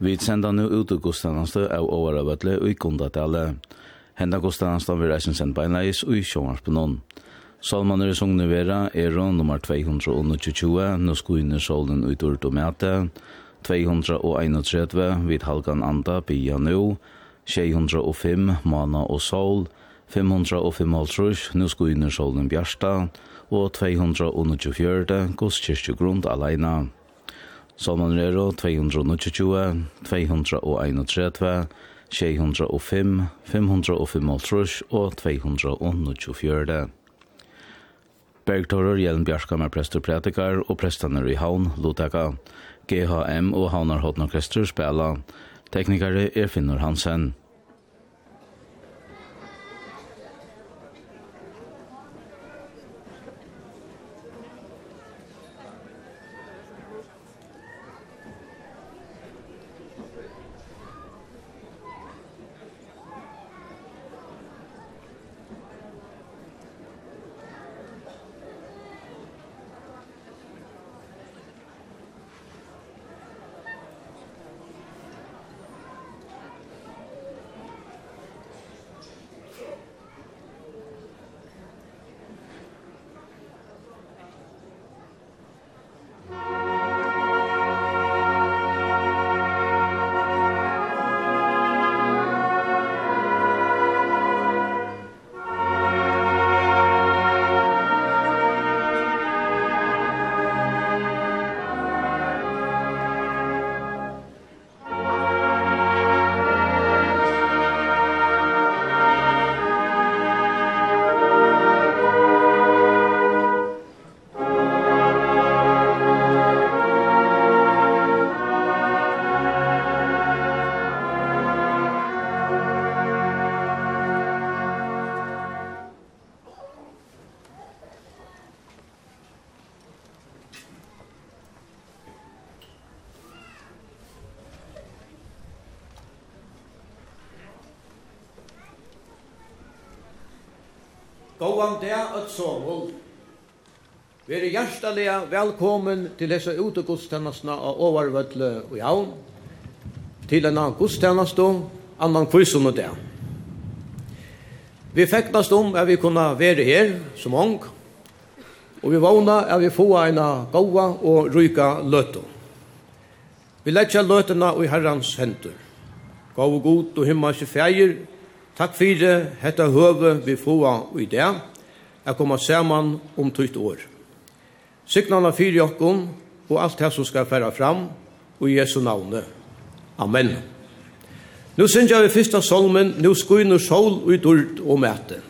Vi sender nå ut og gudstjeneste av overarbeidle og i kundatale. Henda gudstjeneste vil reisen sendt beinleis og i sjåmarspenon. Salman er sungne vera, ero nummer 222, nå skuinne solen ut ur domete, 231, vid halgan anda, bia nu, 605, mana og sol, 555, nå skuinne solen bjarsta, og 224, gudskirkjegrund alene. Salman Rero 222, 231, 605, 555 og 224. Bergtorer gjelden Bjarkammer prester prædikar og prestaner i Havn, Lotaka. GHM og Havnar Hotnorkester spela. Teknikere er Finnur Hansen. og somul. Veri hjertelige velkommen til disse utegudstjenestene av Overvødle og Javn, til en annen gudstjeneste, annan kvisen og det. Vi feknast om at vi kunne være her som ung, og vi vågna at vi få en gåa og ryka løtto. Vi letja løtene i herrans hendur. Gav god og himmelske feir, takk fyrir hetta høve vi får i det, er koma saman om tøyt år. Signana fyrir jokkum og alt det som skal færa fram og i Jesu navne. Amen. Nu jeg vi fyrsta salmen, nu skuiner sol og i dult og mæte.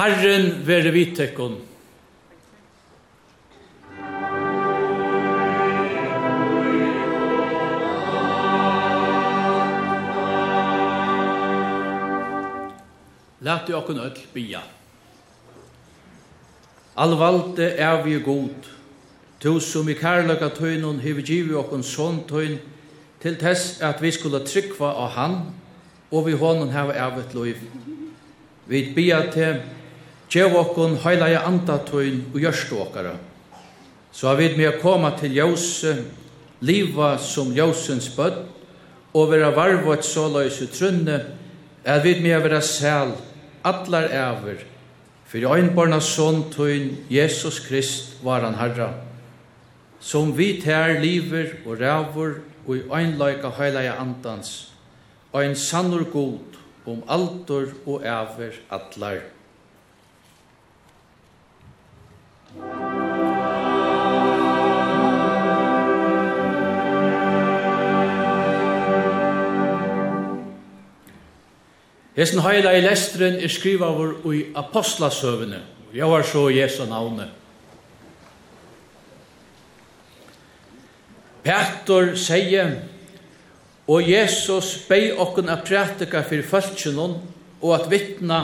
Herren være vittekken. Læt i okken öll bia. Allvalde er vi god. Tu som i kærløkka tøynun hever givi okken sånn tøyn til tess at vi skulle trykva av han og vi hånden hava evet loiv. Vi bia til Gjev okkun heilaja andatøyn og gjørstu okkara. Så har vi med å komme til Jose, liva som Josens bødd, og vera varvått såløys i trunne, er vi med å vera sæl, atlar æver, for øynborna sånn tøyn Jesus Krist var han herra, som vi tær liver og rævur og i øynløyka heilaja andans, og en sannur god om altor og æver atlar. Hesen heila i lestren er skrivavur i apostlasøvene, jeg var så Jesu navne. Petor sier, og Jesus bei okken a prætika fyrir fölkjennom og at vittna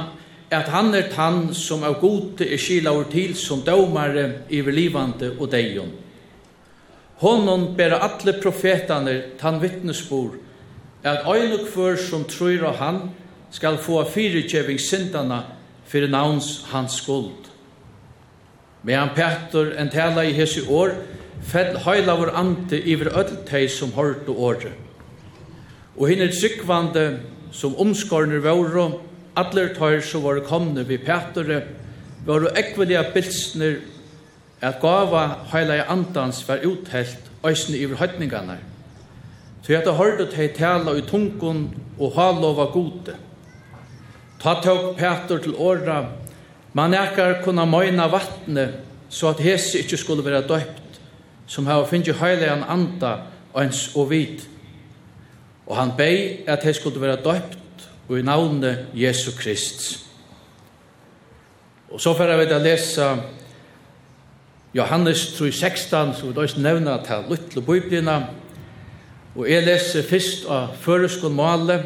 at han er tann som av gode er skilaur til som dømare iver livande og deion. Honon ber alle profetane tann vittnesbor at øynuk før som trur av han skal få fyrirkjeving syndana fyrir navns hans skuld. Medan Petter en tala i hese år, fell høyla vår ante iver ödltei som hård og året. Og hinn er tryggvande som omskorner våre, Atler tøyr som var komne vi Petere, var og ekvelia bilsner at gava heilige andans var uthelt òsne iver høytningarna. Så jeg hadde hørt at hei tala i tungun og halova gode. Ta tåg Petre til åra, man ekar kunna møyna vattne, så at hese ikkje skulle være døypt, som hava finnje heilige anda, ans og vit. Og han bei at hei skulle være døypt og i navnet Jesu Krist. Og så får jeg vite å lese Johannes 3.16, som vi da også nevner til her Bibelina. Og jeg leser først av føreskån male,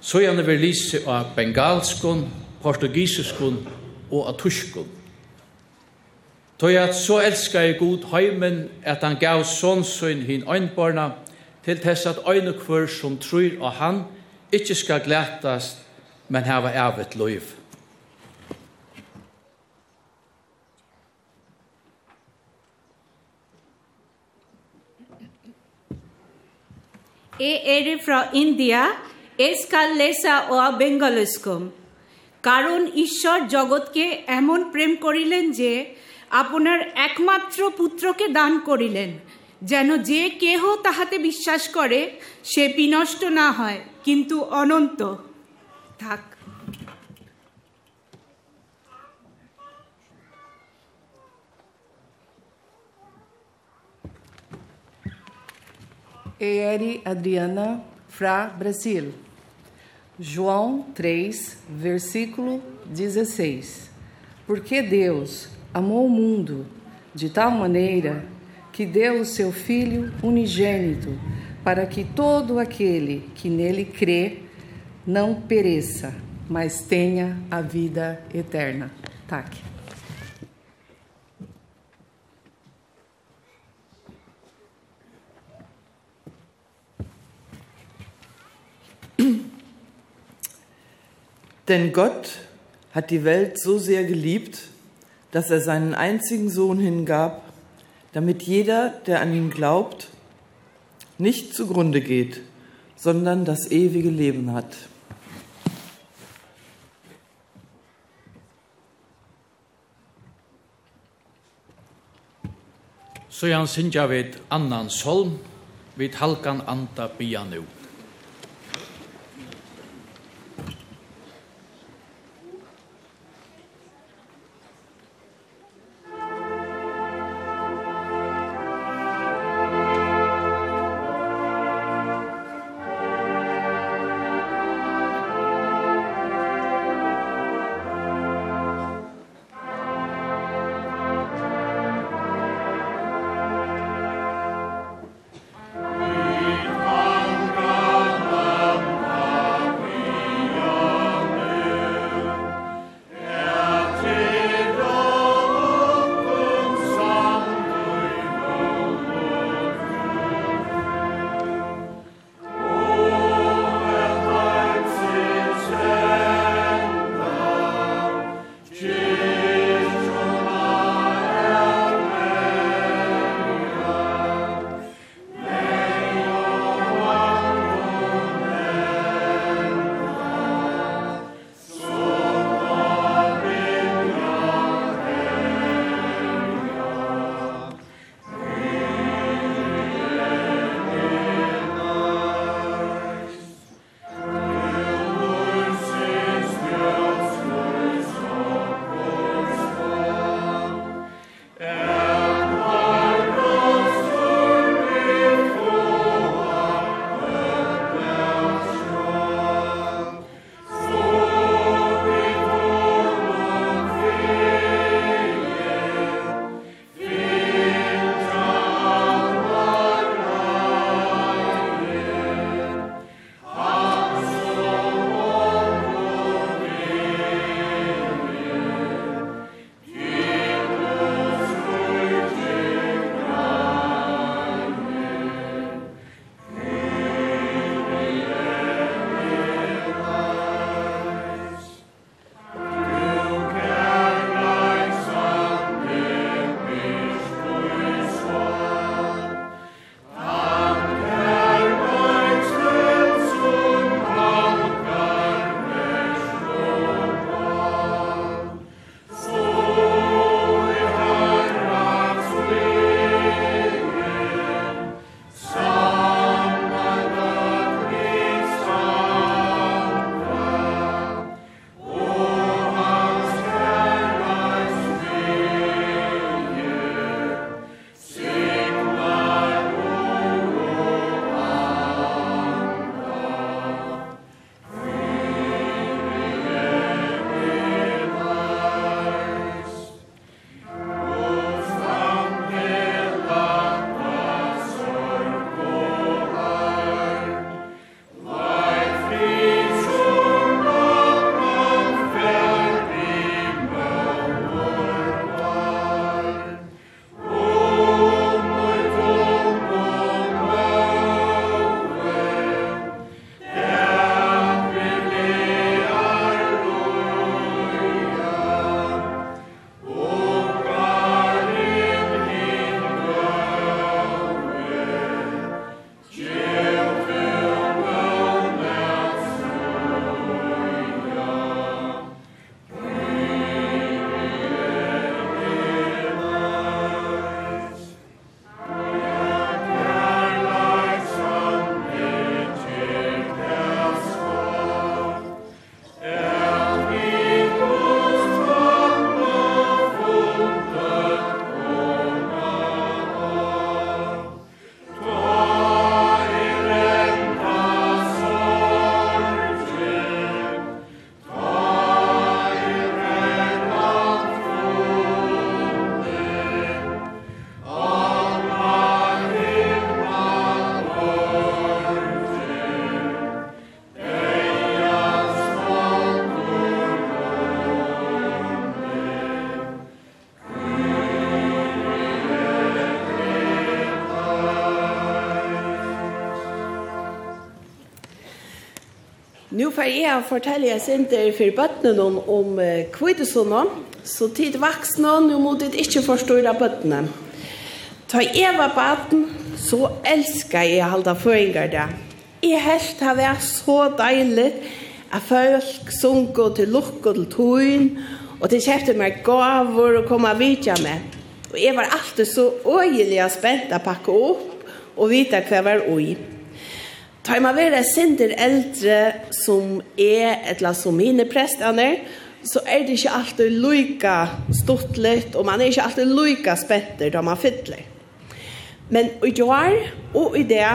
så gjerne vil lese av bengalskån, portugisiskån og av turskån. Tøy at så elskar jeg god heimen at han gav sånn sønn hin øynbarna til tess at øynekvør som tror av han, og ikkje skal glætast, men hava ervet liv. Jeg er fra India, jeg skal lesa av bengaleskom. কারণ ঈশ্বর জগৎকে এমন প্রেম করিলেন যে আপনার একমাত্র পুত্রকে দান করিলেন যেন যে কেহ তাহাতে বিশ্বাস করে সে বিনষ্ট না হয় কিন্তু অনন্ত থাক Eri Adriana fra Brasil. João 3, versículo 16. Porque Deus amou o mundo de tal maneira que deu o seu Filho unigênito, para que todo aquele que nele crê não pereça, mas tenha a vida eterna. Tak. Denn Gott hat die Welt so sehr geliebt, dass er seinen einzigen Sohn hingab, damit jeder, der an ihn glaubt, nicht zugrunde geht, sondern das ewige Leben hat. Så so, jan synger vi annan solm, vid halkan anta bia nu. får jeg fortelle jeg senter for bøttene om, om kvidesene, så tid vaksne, nå må du ikke forstå bøttene. Ta jeg var bøtten, så elsker jeg halda føringer det. Jeg helst har vært så deilig at folk sunker til lukk og til tøyen, og til kjefter meg gaver og kommer videre med. Og jeg var alltid så øyelig og spent å pakke opp og vite hva jeg var øyelig. Tar man vera sinter eldre som er eller som mine prestene, så er det ikke alltid loika stortlet, og man er ikke alltid loika spetter da man fytler. Men i år og i det,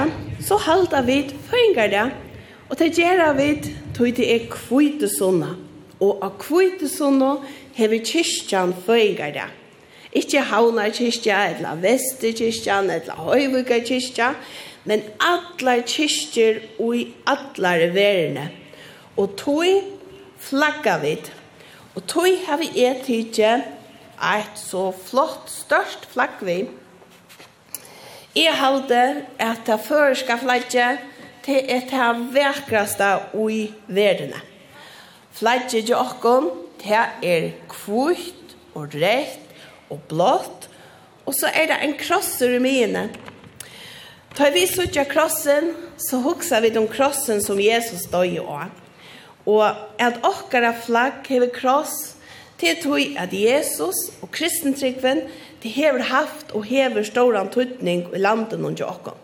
så halter vi føringer det, og det gjør vi til det er kvite sånne. Og av kvite sånne har vi kyrkjan føringer det. Ikke havna kyrkja, eller veste kyrkja, eller høyvika men alla kyrkjer og i allar verene. Og tog flagga vid. Og tog har vi et tidje så flott, størst flagg vi. Jeg halde at det føreska flagget til et av vekraste i verene. Flagget til okken, det er kvitt og rett og blått, og så er det en krosser i mine. Tar vi suttja krossen, så huksar vi om krossen som Jesus døg år. Og at okkara flagg hever kross, til tog at Jesus og kristentryggven, det hever haft og hever stor tøtning i landet under okkon.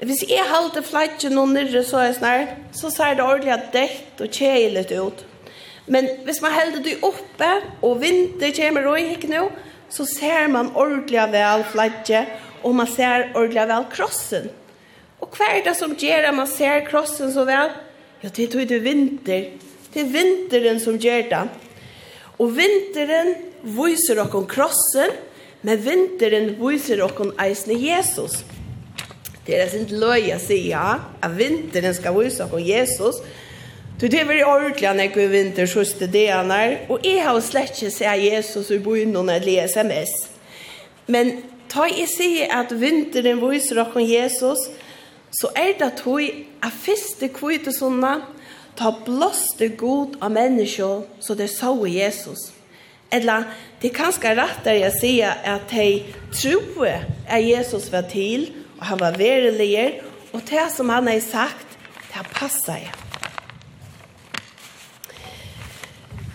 Hvis jeg halte flagget noen nyrre så er snar, så ser det ordentlig dekt og kjeilet ut. Men hvis man helder det oppe, og vinter kommer og ikke nå, så ser man ordentlig vel flagget, og man ser ordentlig vel krossen. Og hva er det som gjør at man ser krossen så vel? Ja, det er det vinter. Det er vinteren som gjør det. Og vinteren viser dere krossen, men vinteren viser dere eisne Jesus. Det er sin løy å si, ja, at vinteren skal vise dere Jesus. Du, det var ordentlig når jeg vinter siste dagene, og jeg har slett ikke sett Jesus i byen eller SMS. Men Ta i se at vinteren viser dere Jesus, så er det at hun er første kvite sånne, ta blåste god av mennesker, så det så Jesus. Eller det er kanskje rettere jeg sier at de tror at Jesus var til, og han var verilig, og det som han har sagt, det passer jeg.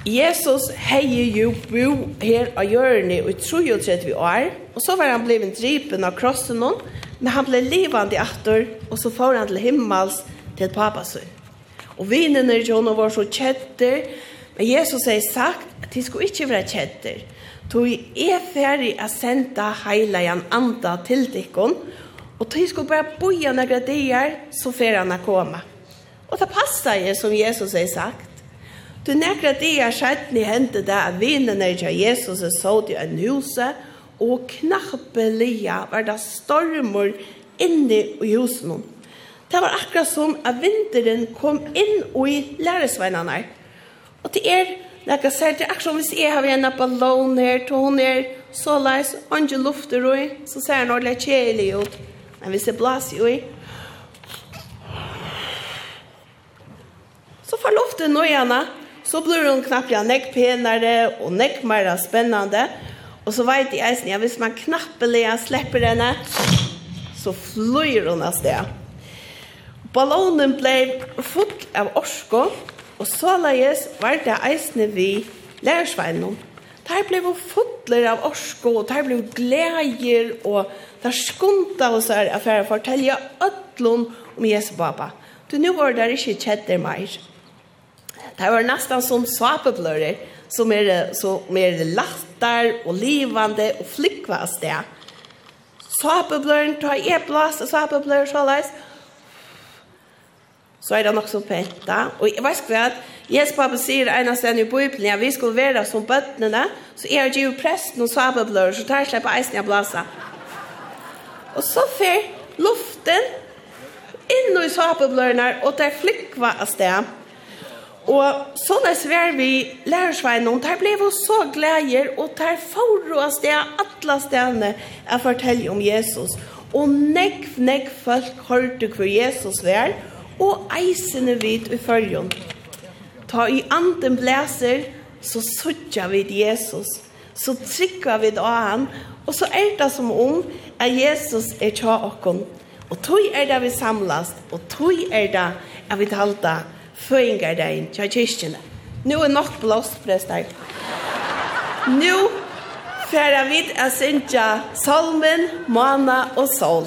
Jesus hei jo bo her av hjørne i 33 år, og så var han blevet dripen av krossen noen, men han ble livande atter, og så får han til himmels til papas sønn. Og vinene i John var så kjetter, men Jesus har sagt at de skulle ikke være kjetter. Tog er ferdig å sende heilagen anda til dikken, og de skulle bare boja noen gradier, så fer han å komme. Og det passer jo som Jesus har sagt. Du nekra det er skjedd skjøttene hendte det at vinnene til Jesus er så til en huse, og knappelige var det stormer inne i husen. Det var akkurat som at vinteren kom inn i læresveinene. Og det er, når jeg sier, det er akkurat som hvis jeg har en ballon her, til hun er så leis, og ikke lufter i, så ser han ordentlig kjelig ut. Men hvis det jo i, så får luften nøyene, så blir hun knappt ja nekk penare og nekk mer spennende. Og så vet jeg eisen, ja, hvis man knappelig slipper henne, så flyr hun av sted. Ballonen ble full av orsko, og så leies var det eisne vi lærersveinen. Der ble vi fotler av orsko, og der ble vi gleder, og der skunta oss her affære fortelja ødlån om Jesu baba. Du, nu var det ikke kjetter meir. Det var nästan som svapeblörer som är er, så mer lattar och livande och flickvas det. Svapeblören tar jag blåst och svapeblörer så läs. Så är det nog så penta. Och jag vet inte att Jesus pappa säger ena ställen i Bibeln ja, vi skulle vara som bötterna så är det ju prästen och svapeblörer så tar släppa eisen jag blåsa. Och så för luften in i svapeblörerna och där flickva av sted. Og sånn er svær vi lærersveinen, der ble vi så gleder, og der får oss det alle stedene jeg forteller om Jesus. Og nekv, nekv folk hørte hvor Jesus var, og eisene vidt i følgen. Ta i anden blæser, så sørger vi Jesus. Så trykker vi av han, og så er det som om at Jesus er tja okken. Og tog er det vi samlast, og tog er det at vi talte Jesus deg inn til kyrkjene. Nå er nok blåst, prester. Nå færer vi å synge salmen, mana og sol.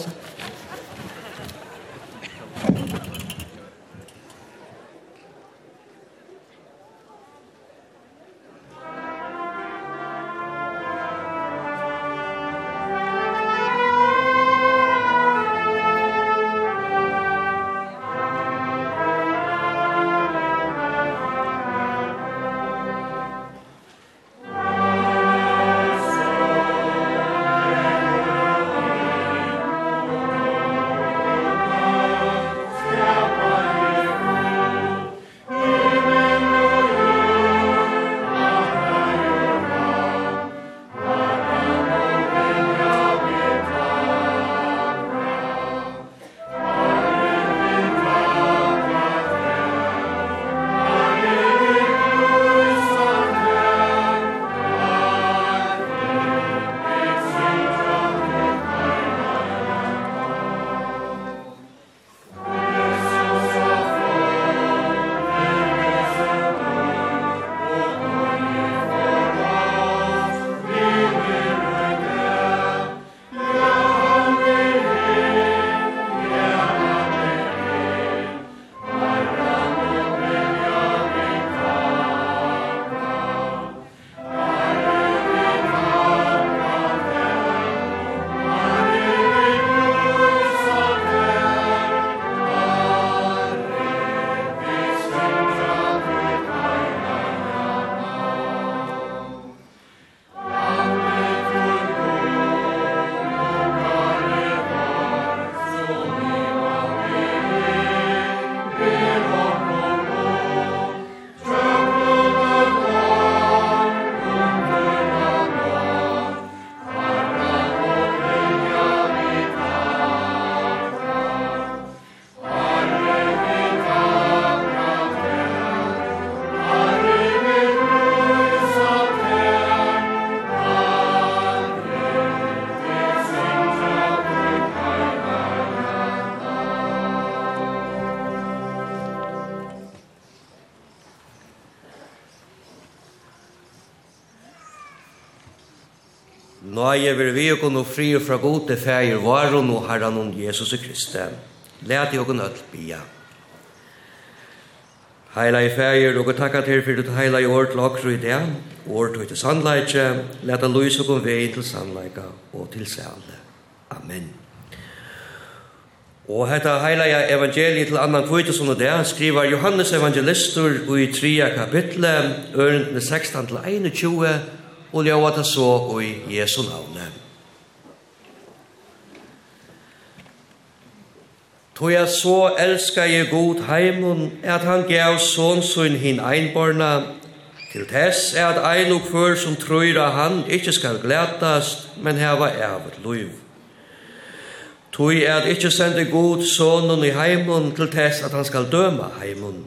nåje vil vi og nå fri og fra god til fæger var og nå herren om Jesus Kristi. Læt i og nødt bia. Heila i feir, og takka til for du heila i år til okro i det, år til til sannleikje, a lys og kom vei til sannleika og til sæle. Amen. Og hetta heila i evangeliet til annan kvite som det, skriver Johannes evangelistur i 3 kapitle, ørendene 16 til 21, og ljøa ta så og i Jesu navne. Tog jeg så elskar jeg god heimun, at han gav sonsun hin einborna, til tess er at ein og kvør som trøyr av han ikkje skal glætast, men heva evet luiv. Tog er at ikkje sende god sonen i heimun til tess at han skal døma heimun,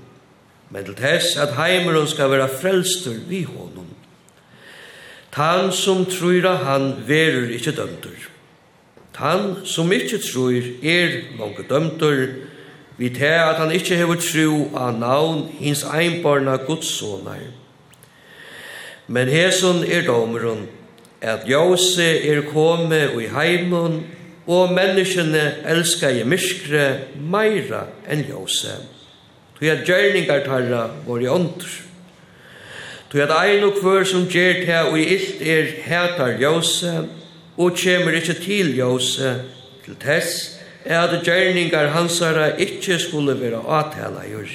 men til tess at heimun skal vera frelstur vi honum. Tan som trur han verur ikkje dømtur. Tan som ikkje trur er langt dømtur, vi te at han ikkje hever tru av navn hins einbarna gudsonar. Men heson er domrun, at jose er kome i heimun, og menneskene elskar i myskre meira enn jose. Tu er gjerningar tarra vår i åndur. Tu at ein og kvør som gjer ta og ilt er hætar Jose og kjemur ikkje til Jose til tess, er at gjerningar hansara ikkje skulle vera atælajur.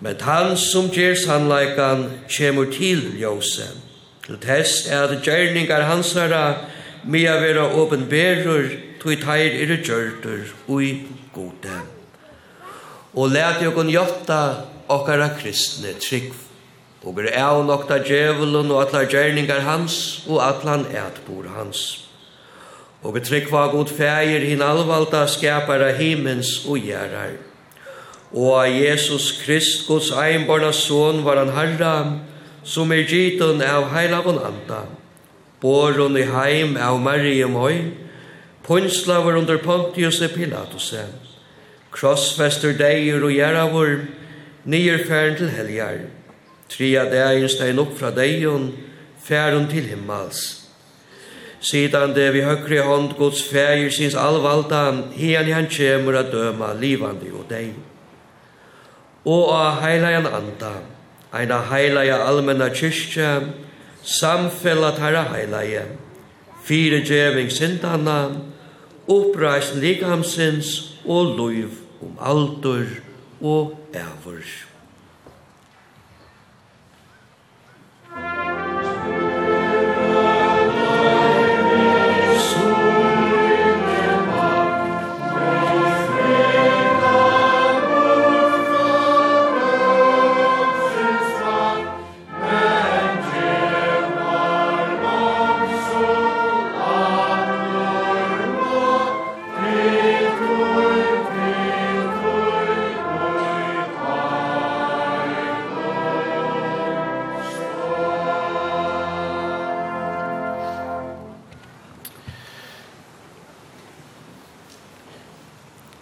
Men han som gjer sannleikan kjemur til Jose til tess er at gjerningar hansara mia vera åpenberur, tui teir er gjørtur ui gode. Og lært jo kun jotta okkara kristne trikk og er avnokta djevelen og atlar gjerningar hans og atlan etbor hans. Og vi tryggva god feir hin alvalda skapara himens og gjerrar. Og av Jesus Krist, Guds egenbarna son, var han herra, som er gitun av heilavun anda. Boron i heim av Marie Moi, punslaver under Pontius Pilatuse, krossfester deir og gjerravur, nyer færen til helgar Tria dagen stein opp fra deion, færen til himmels. Sidan det vi høyre hånd Guds fægir sinns allvalda, hian han kjemur a døma livandi og deg. Og a heilajan anda, eina heilaja almenna kyrkja, samfellat herra heilaja, fire djeving sindana, uppreist likamsins og luiv om aldur og ævurs.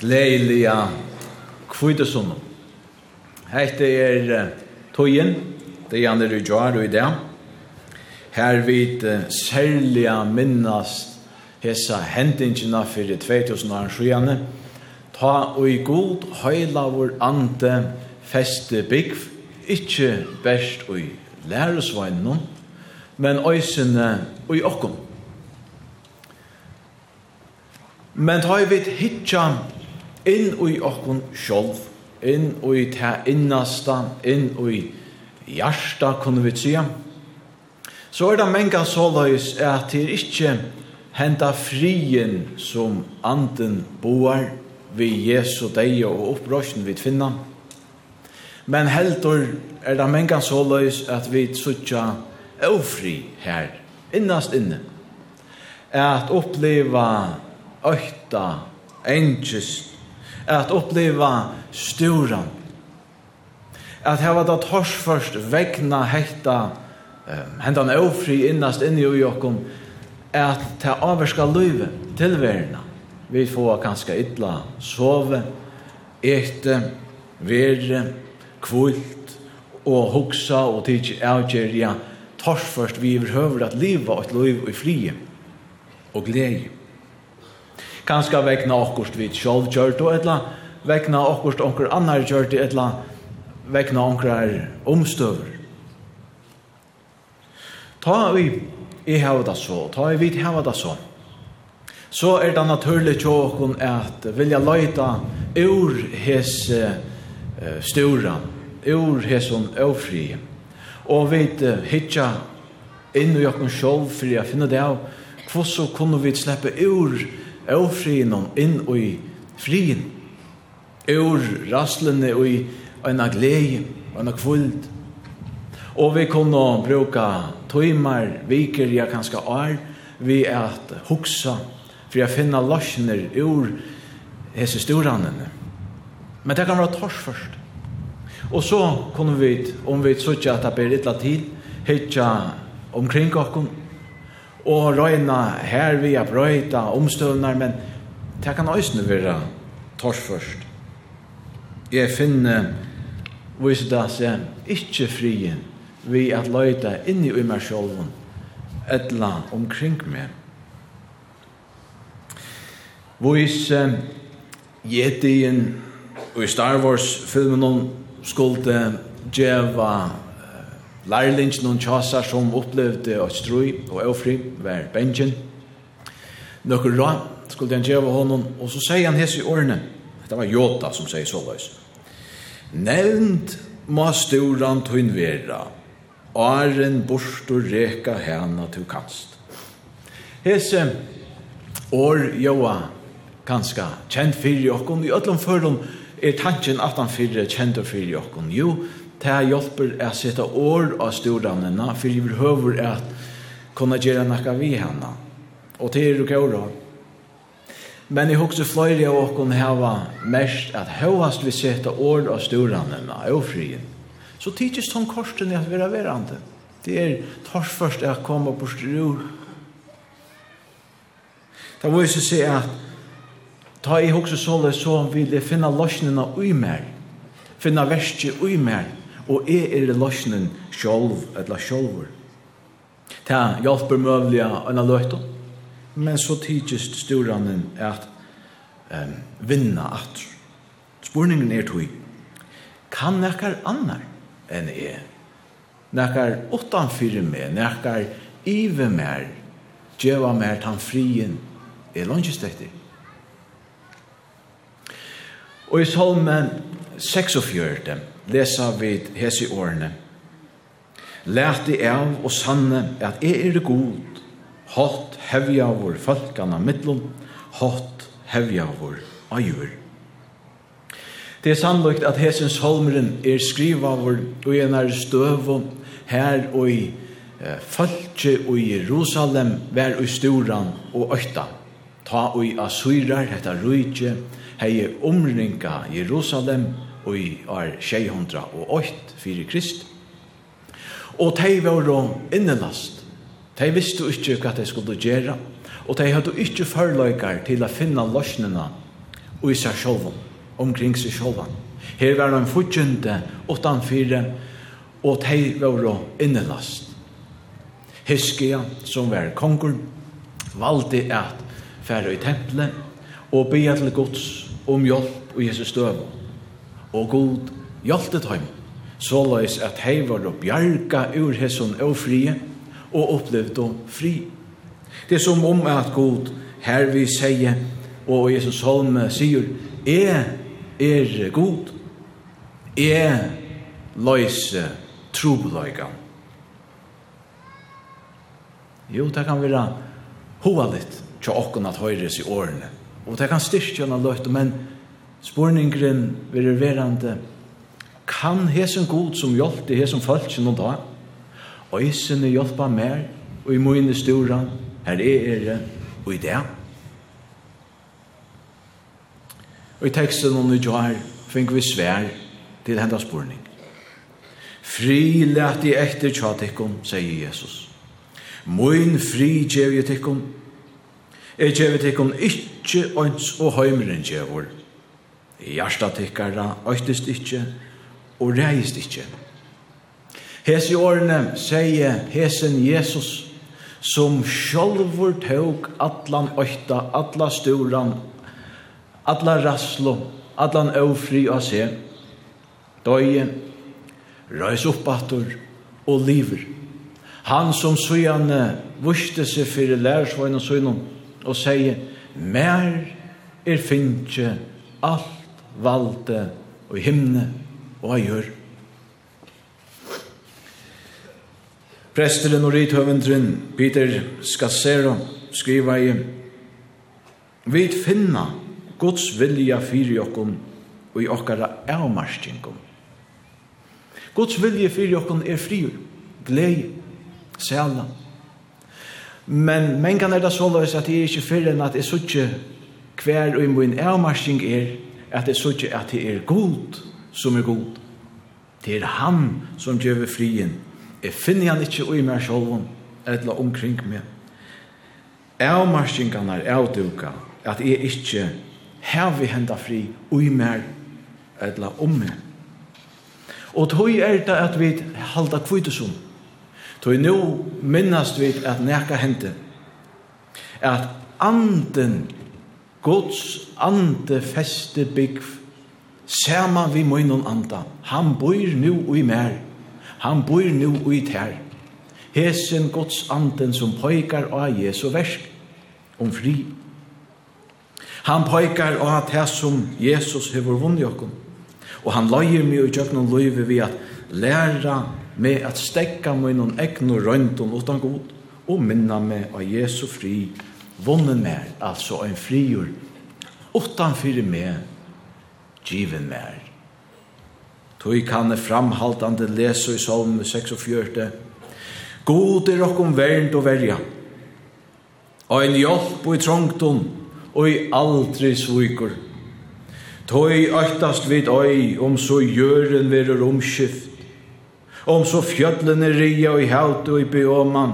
gledelige kvittesunnen. Hette er tøyen, det er andre gjør og i det. Her vid særlig minnast hessa hendingina fyrir 2000 år sjøene. Ta og i god høyla vår ante feste bygg, ikkje best og i læresveinen, men øysene og i okkom. Men ta i vidt hitja inn i okkun sjálv, inn i ta innasta, inn i hjärsta, kunne vi tsia. Så er det menga såløys at det er ikkje henta frien som anden boar vi Jesu deg og opprøsjen vi finna. Men heldur er det menga såløys at vi suttja ofri her, innast inne. At oppleva øyta, engest, at uppleva sturan. At hava da tors først vegna hekta um, hendan ofri innast inni ui okkom at ta avverska løyve tilverna. Vi får ganska illa sove, ete, vere, kvult og hugsa og tidsi avgjerja tors først vi overhøver at liva og et luiv og i frie og glede. Kanska vekna okkurst vi sjálv kjørt og etla, vekna okkurst onkur annar kjørt etla, vegna onkrar omstøver. Ta vi i hava det så, ta vi vid hava det så. Så er det naturlig tjåkon at vilja løyta ur hes uh, stura, ur heson ofri. Og vi hitja inn i okken sjolv for å finne det av, hvordan kunne vi slippe ur ofrien inn i frien. Ur rastlene i en glede og en kvult. Og vi kunne bruka tøymar, viker, ja kanskje år, vi er at huksa, for jeg finna løsner ur hese storanene. Men det kan være tors først. Og så kunne vi, om vi sutja at det blir litt tid, hitja omkring okken, og røyna her vi har brøyta omstøvnar, men det kan òsne vera tors først. Jeg finner viser det seg ikkje frien vi at løyta inni i meg sjolven etla omkring meg. Vois eh, jetien og i Star Wars filmen om skulle djeva Lærlingen og tjasar som opplevde et strui og avfri var bengen. Nøkker ra skulle han gjøre honom, og så sier han hese i årene. Det var Jota som sier så løs. Nevnt må storan tøyn vera, åren borst og reka hana til kanst. Hese år joa kanska kjent fyrir jokkon, i öllum førum er tanken at han fyrir kjent fyrir jokkon. Jo, Det här hjälper å sette år av stordanerna for vi behøver att kunne gjøre noe vi henne. Og det er det går Men jeg husker flere av oss hava mest at högast vi sette år av stordanerna og frien. Så tidigt som korsen er at vi er verande. Det er tors først att komme på strur. Da må jeg så se att ta i också såle så vil jeg finne løsningene ui mer. Finne verste ui mer og jeg er løsnen sjolv, eller sjolver. Ta hjelper møvliga enn løyton, men så tidsist storanen at um, vinna at. Spurningen er tog, kan nekkar annar enn er? Nekkar utanfyrir meg, nekkar ive mer, djeva mer tan frien, er langest etter. Og i salmen 46, lesa vid hesi årene. Læti av og sanne at jeg er god, hatt hevjavur falkana mittlum, hatt hevjavur ajur. Det er sannløgt at hesens holmeren er skrivavur og en er støvo her og i eh, falkje og i Jerusalem vær og storan og økta. Ta og i Assyrar, hetta rujtje, hei omringa Jerusalem, i år 608 fyrir Krist. Og de var innelast. De visste ikke hva de skulle gjøre, og de hadde ikke forløyker til å finne løsningene i seg selv, omkring seg selv. Her var de fortjente utenfor, og de var innelast. Hiskia, som var konger, valgte at fære i tempelet og be til Guds om hjelp og Jesus døve og god hjalte så løs at hei var å bjarga ur hesson og frie, og opplevde fri. Det er som om at god her vi sier, og Jesus Holme sier, er, er god, er løyse trobeløygan. Jo, det kan være hova litt til åkken at høyres i årene. Og det kan styrke gjennom løyte, men Spurningren verður verande kan hesen god som hjelpte hesen falsken og da og hesen hjelpa mer og i mine stora her er ere og i det og i teksten om i jar fink vi svær til hendas spurning Fri let i etter tjatikum, sier Jesus. Moin fri djev i tikkum. Jeg djev i tikkum ikkje øns og heimren djevor. Hjartatikkara, øytist ikkje, og reist ikkje. i årene sier hesen Jesus, som sjolvor tåg atlan øyta, atla sturan, atla raslo, atlan øvfri av se, døye, røys oppator og liver. Han som søgjane vuste seg fyrir lærsvøyne søgnon og sier, mer er finnje alt valde og himne og i jord. Presteren og rithøvendren Peter Skassero skriva i Vi finna Guds vilja fyrir okkum og i okkara avmarskingum. Guds vilja fyrir okkum er friur, glei, sæla. Men mengan er det såleis at jeg er ikke fyrir enn at jeg suttje hver og min avmarskning er at det sutje at det er god som er god. Det er han som gjør frien. Jeg finner han ikke i meg selv, eller omkring meg. Avmarskingene er avduka, at jeg ikke hever henda fri i meg, eller om meg. Og tog er det at vi halda kvitesum. Tog nu minnast vi at neka hente. At anden Guds ande feste bygg Sama vi munnen anda. Han bor nu ui mer Han bor nu ui ter Hesen Guds anden som pojkar av Jesu versk Om fri Han pojkar av det som Jesus hever vunni okkom Og han løyer mig og tjøknon løyve vi at Læra meg at stekka munnen egnu røyndun utan god Og minna meg av Jesu fri vunnen mer, altså en frigjord, utanfyrir meg, given mer. Tøy kan framhaltande lesa i salm 46. God er okkom vernd og verja. Og en hjelp og i trångton, og i aldri svikur. Tøy øktast vid øy om så gjøren verur omskift. Om så fjöllene ria og i haut og i beoman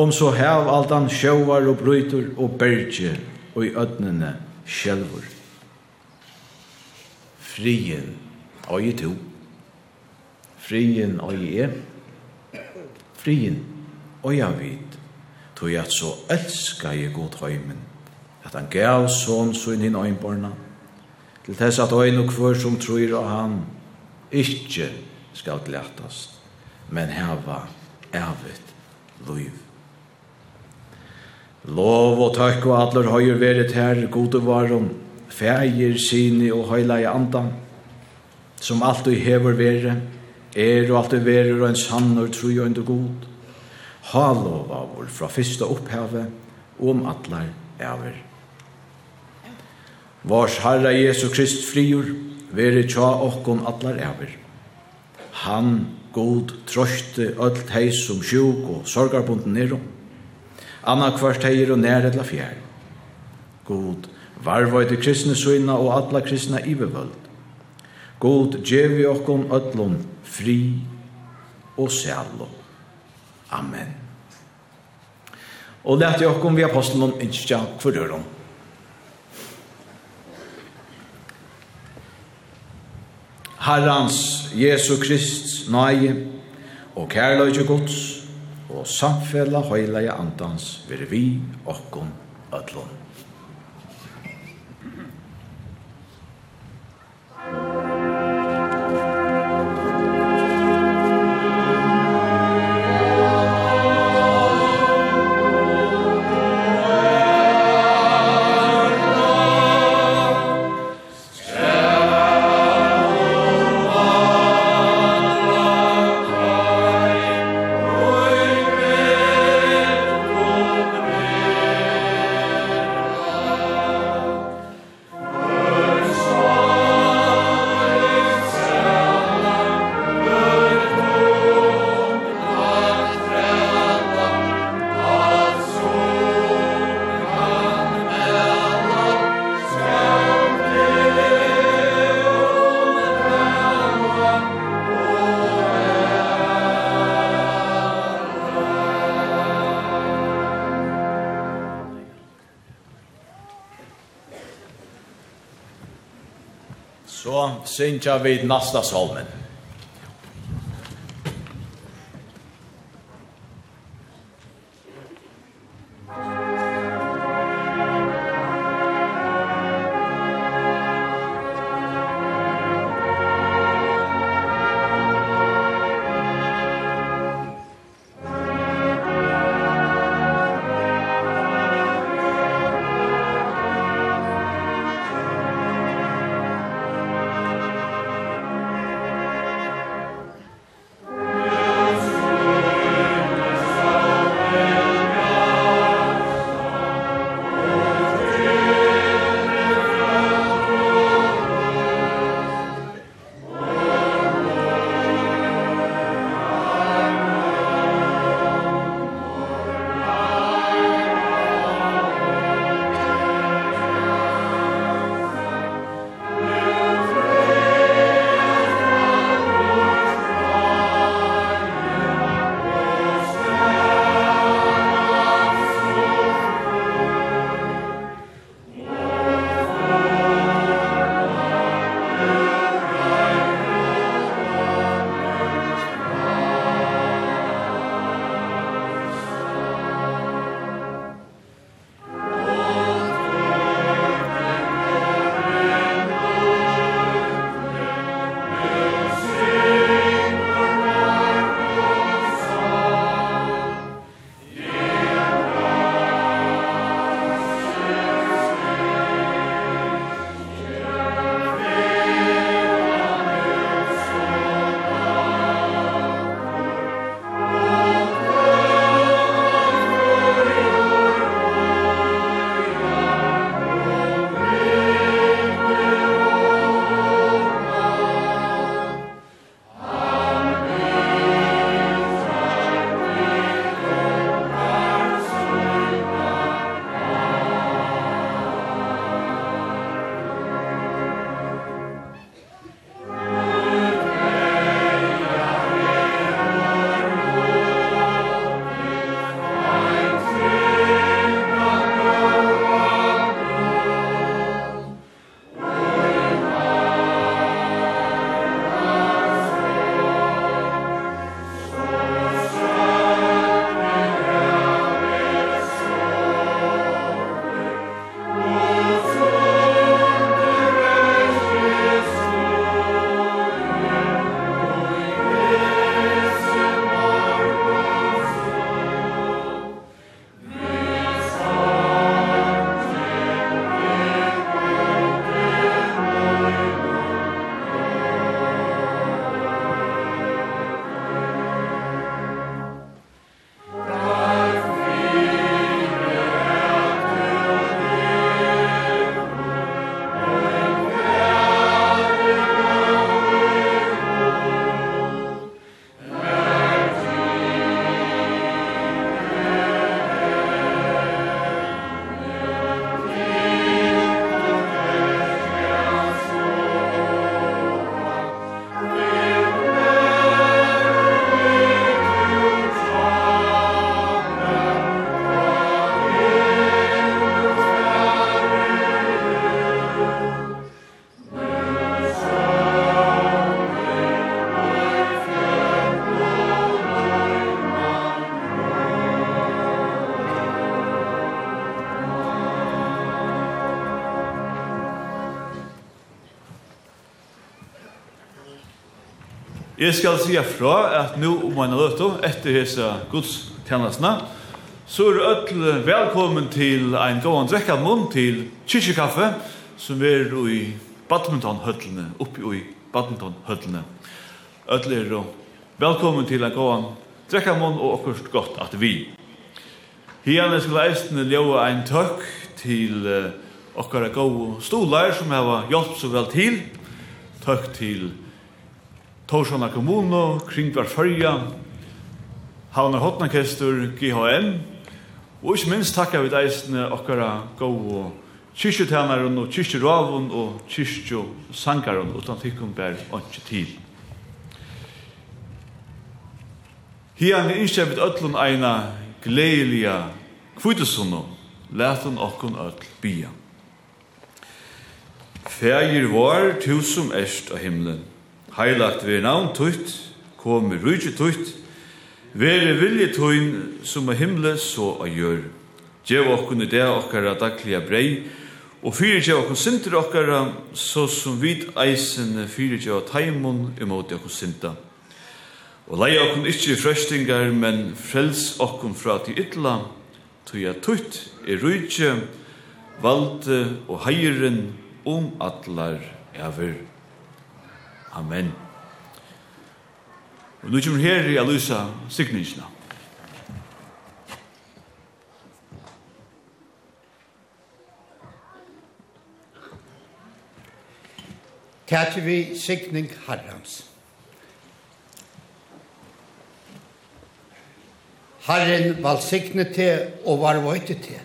om så hev altan sjøvar og brøytur og berge og i ødnene sjelvor. Frien øye to. Frien og i e. Frien øye vid. Tog at så elska jeg god høymen, at han gav sånn sånn i nøynborna. til tess at øyn og kvør som tror av han, ikkje skal glætast, men heva evet loiv. Lov og takk og atler høyer veret her, gode varum, feir, sine og høyla i andan, som alltid hever vere, er og alt du vere og en sann og tru og enda god. Ha lov av vår fra fyrsta opphavet, og om atler ever. Vars Herre Jesu Krist frior, vere tja okkon atler ever. Han, god, troste, öll heis som sjuk og sorgarbunden nerom, anna kvart heir og nær til fjær. God, varvøy til kristne søyna og alla kristna ivevøld. God, djevi okkom ötlom, fri og sælo. Amen. Og lærte okkom vi apostelen innskja kvardøron. Herrans, Jesu Krist, nøye, og kærløyde gods, og samfella høyla i andans veri vi okkon ödlund. synja vid nasta salmen. Jeg skal si fra at nå om en løte etter hese gudstjenestene, så er alle velkommen til en gående drekket munn til kyrkjekaffe, som er i badmintonhøtlene, oppe i badmintonhøtlene. Alle er velkommen til en gående drekket munn og akkurat godt at vi. Hjerne skal eisene ljøve en tøkk til akkurat gode stolar som har hjulpet så vel til, tøkk til kyrkjekaffe, Torsjona kommuno, Kringvar Førja, Havna Hotnakestur, GHM, og ikke minst takka vi deisene okkara gode kyrkjetænaren og kyrkjeravun og kyrkjesangaren, utan tikkum bær ikke til. Hian er innskjæ vit öllun eina gleilia kvittesunno, letun okkun öll bia. Fægir var, tusum erst av himlen, heilagt ved navn tøyt, kom i rujtje tøyt, Vere vilje tøyn som er himle så a gjør. Gjev okkun i det okkara daglige brei, og fyrir gjev okkun sinter okkara, så som vid eisen fyrir gjev taimon imot okkun sinta. Og lei okkun ikkje i frøstingar, men frels okkun fra til ytla, tøya tøyt er rujtje, valde og heiren om atlar ever. Amen. Og nu kommer her i Alusa signingsna. Tætje vi signing Herrens. Herren valsigne til og var vøyte til.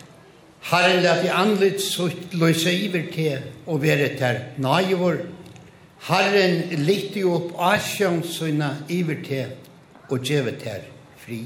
Herren lat i anlitt sutt løse iver til og være til naivor Herren lytte jo opp asjans sønne iver til og gjeve til fri.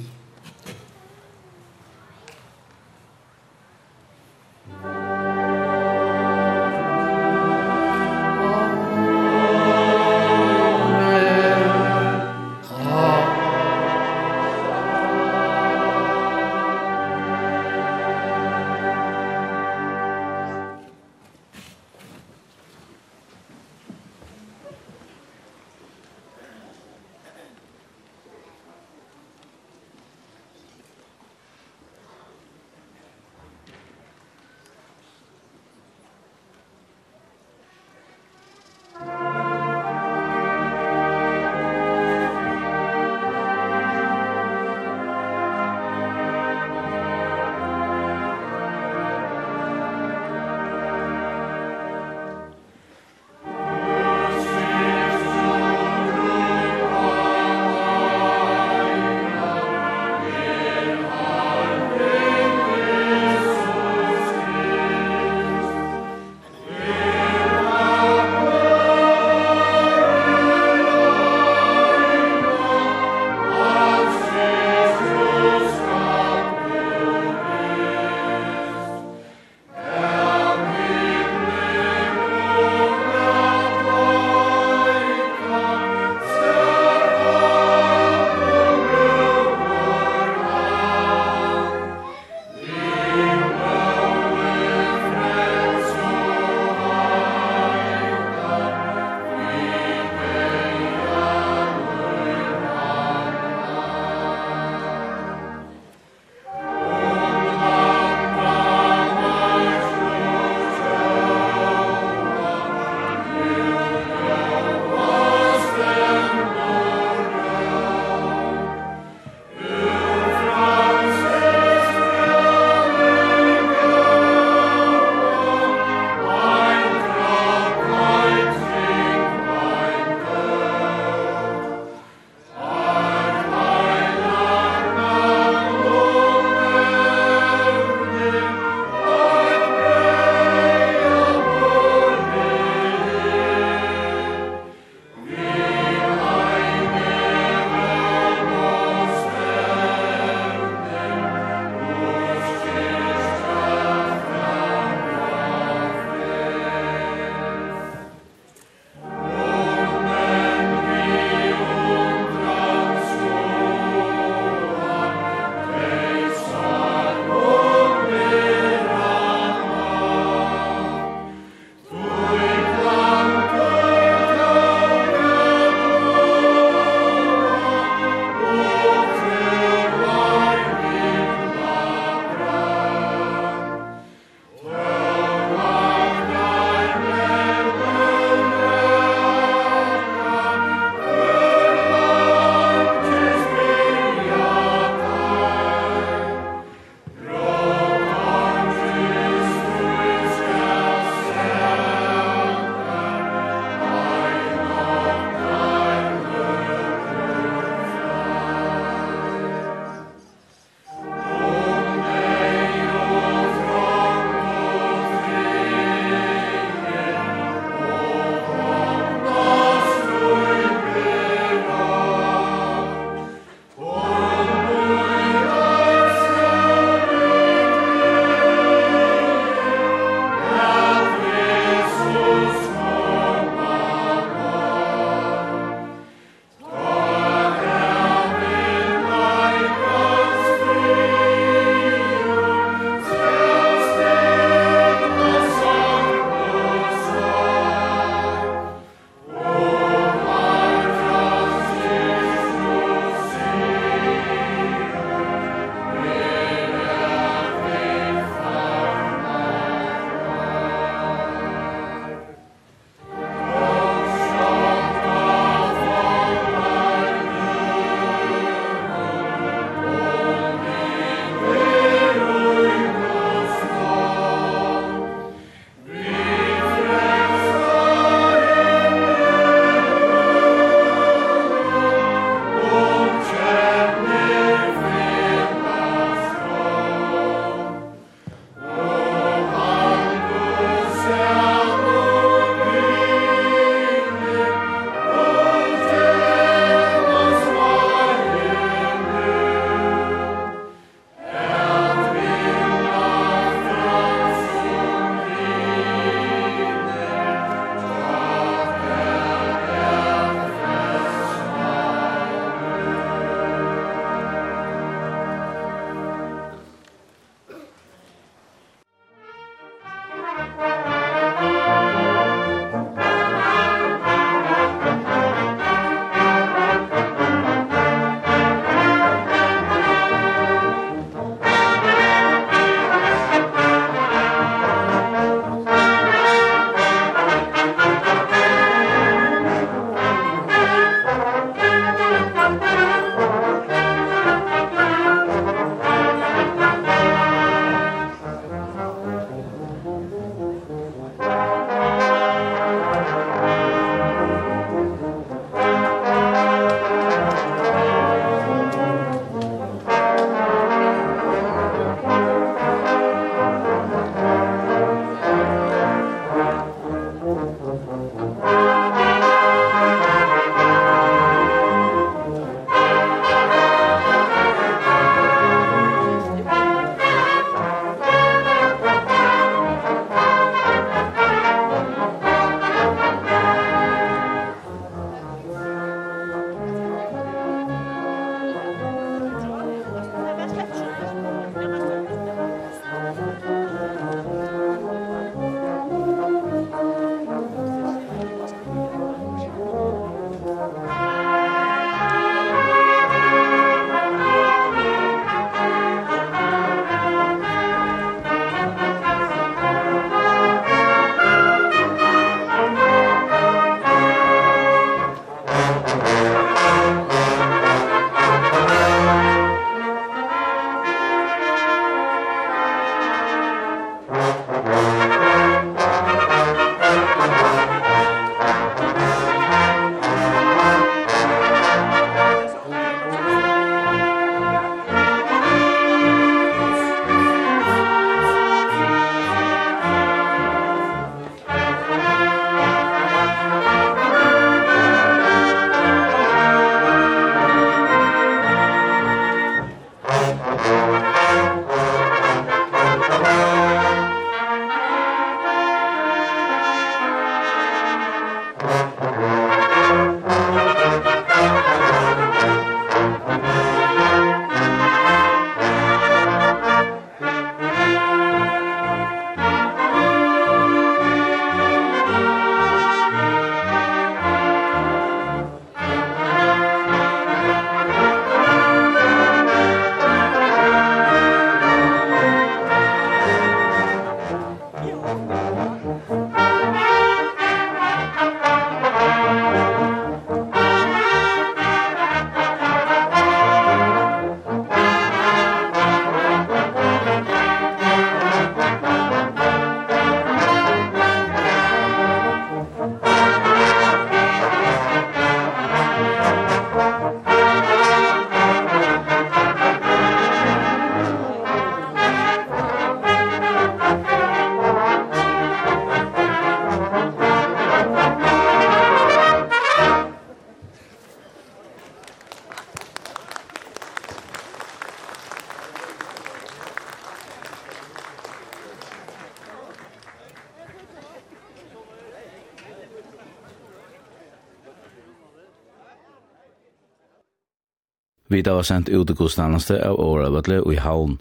Vita var sendt ut i godstanneste av Årabatle og i Havn.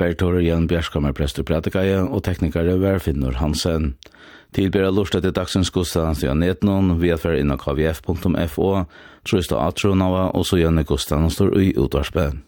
Bertore Jan Bjerskammer prester pratikaje og teknikare var Finnur Hansen. Tilbyr er lurt etter dagsens godstanneste av Netnon, vi er fer innan kvf.fo, trus trøysta atrunava og så gjerne godstannester i utvarspen.